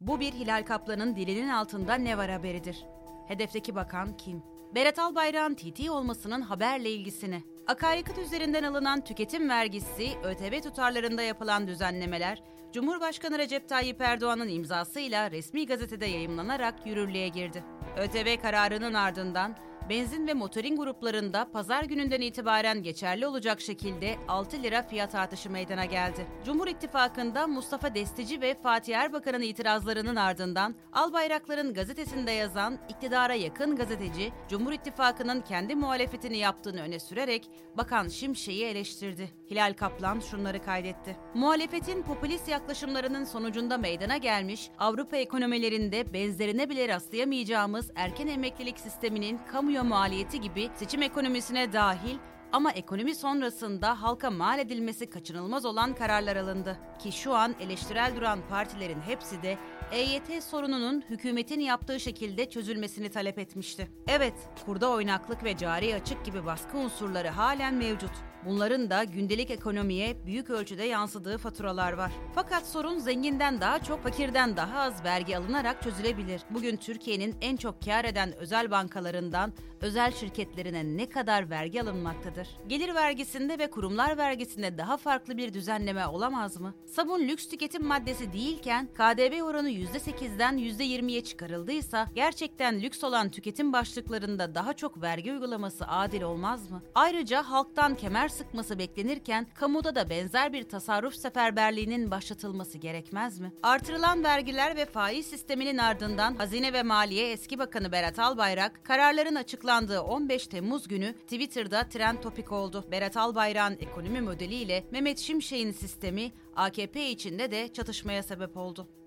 Bu bir Hilal Kaplan'ın dilinin altında ne var haberidir. Hedefteki bakan kim? Berat Albayrak'ın TT olmasının haberle ilgisini, akaryakıt üzerinden alınan tüketim vergisi, ÖTV tutarlarında yapılan düzenlemeler, Cumhurbaşkanı Recep Tayyip Erdoğan'ın imzasıyla resmi gazetede yayımlanarak yürürlüğe girdi. ÖTV kararının ardından benzin ve motorin gruplarında pazar gününden itibaren geçerli olacak şekilde 6 lira fiyat artışı meydana geldi. Cumhur İttifakı'nda Mustafa Destici ve Fatih Erbakan'ın itirazlarının ardından Albayrakların gazetesinde yazan iktidara yakın gazeteci, Cumhur İttifakı'nın kendi muhalefetini yaptığını öne sürerek Bakan Şimşek'i eleştirdi. Hilal Kaplan şunları kaydetti. Muhalefetin popülist yaklaşımlarının sonucunda meydana gelmiş, Avrupa ekonomilerinde benzerine bile rastlayamayacağımız erken emeklilik sisteminin kamuya maliyeti gibi seçim ekonomisine dahil ama ekonomi sonrasında halka mal edilmesi kaçınılmaz olan kararlar alındı. Ki şu an eleştirel duran partilerin hepsi de EYT sorununun hükümetin yaptığı şekilde çözülmesini talep etmişti. Evet, kurda oynaklık ve cari açık gibi baskı unsurları halen mevcut. Bunların da gündelik ekonomiye büyük ölçüde yansıdığı faturalar var. Fakat sorun zenginden daha çok fakirden daha az vergi alınarak çözülebilir. Bugün Türkiye'nin en çok kar eden özel bankalarından özel şirketlerine ne kadar vergi alınmaktadır? Gelir vergisinde ve kurumlar vergisinde daha farklı bir düzenleme olamaz mı? Sabun lüks tüketim maddesi değilken KDV oranı %8'den %20'ye çıkarıldıysa gerçekten lüks olan tüketim başlıklarında daha çok vergi uygulaması adil olmaz mı? Ayrıca halktan kemer sıkması beklenirken kamuda da benzer bir tasarruf seferberliğinin başlatılması gerekmez mi? Artırılan vergiler ve faiz sisteminin ardından Hazine ve Maliye Eski Bakanı Berat Albayrak kararların açıklandığı 15 Temmuz günü Twitter'da trend topik oldu. Berat Albayrak'ın ekonomi modeliyle Mehmet Şimşek'in sistemi AKP içinde de çatışmaya sebep oldu.